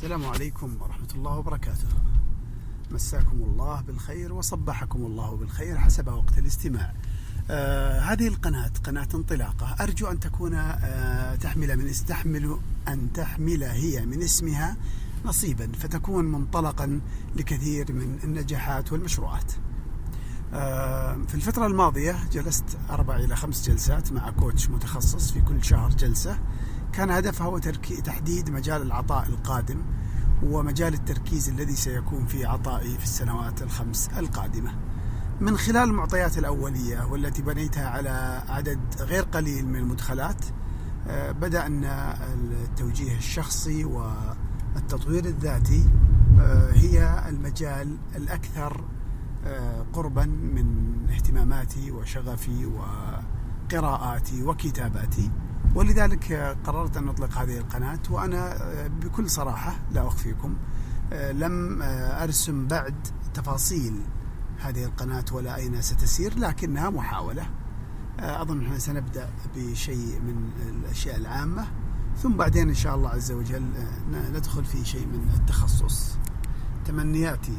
السلام عليكم ورحمة الله وبركاته. مساكم الله بالخير وصبحكم الله بالخير حسب وقت الاستماع. آه هذه القناة قناة انطلاقة. أرجو أن تكون آه تحمل من تحمل أن تحمل هي من اسمها نصيبا فتكون منطلقا لكثير من النجاحات والمشروعات. آه في الفترة الماضية جلست أربع إلى خمس جلسات مع كوتش متخصص في كل شهر جلسة. كان هدفها هو تحديد مجال العطاء القادم ومجال التركيز الذي سيكون في عطائي في السنوات الخمس القادمة. من خلال المعطيات الأولية والتي بنيتها على عدد غير قليل من المدخلات آه، بدأنا التوجيه الشخصي والتطوير الذاتي آه، هي المجال الأكثر آه، قربا من اهتماماتي وشغفي وقراءاتي وكتاباتي. ولذلك قررت أن نطلق هذه القناة وأنا بكل صراحة لا أخفيكم لم أرسم بعد تفاصيل هذه القناة ولا أين ستسير لكنها محاولة. أظن أننا سنبدأ بشيء من الأشياء العامة ثم بعدين إن شاء الله عز وجل ندخل في شيء من التخصص. تمنياتي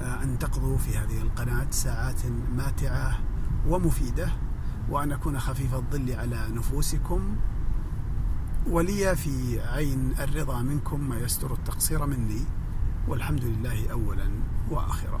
أن تقضوا في هذه القناة ساعات ماتعة ومفيدة. وأن أكون خفيف الظل على نفوسكم ولي في عين الرضا منكم ما يستر التقصير مني والحمد لله أولا وآخرا.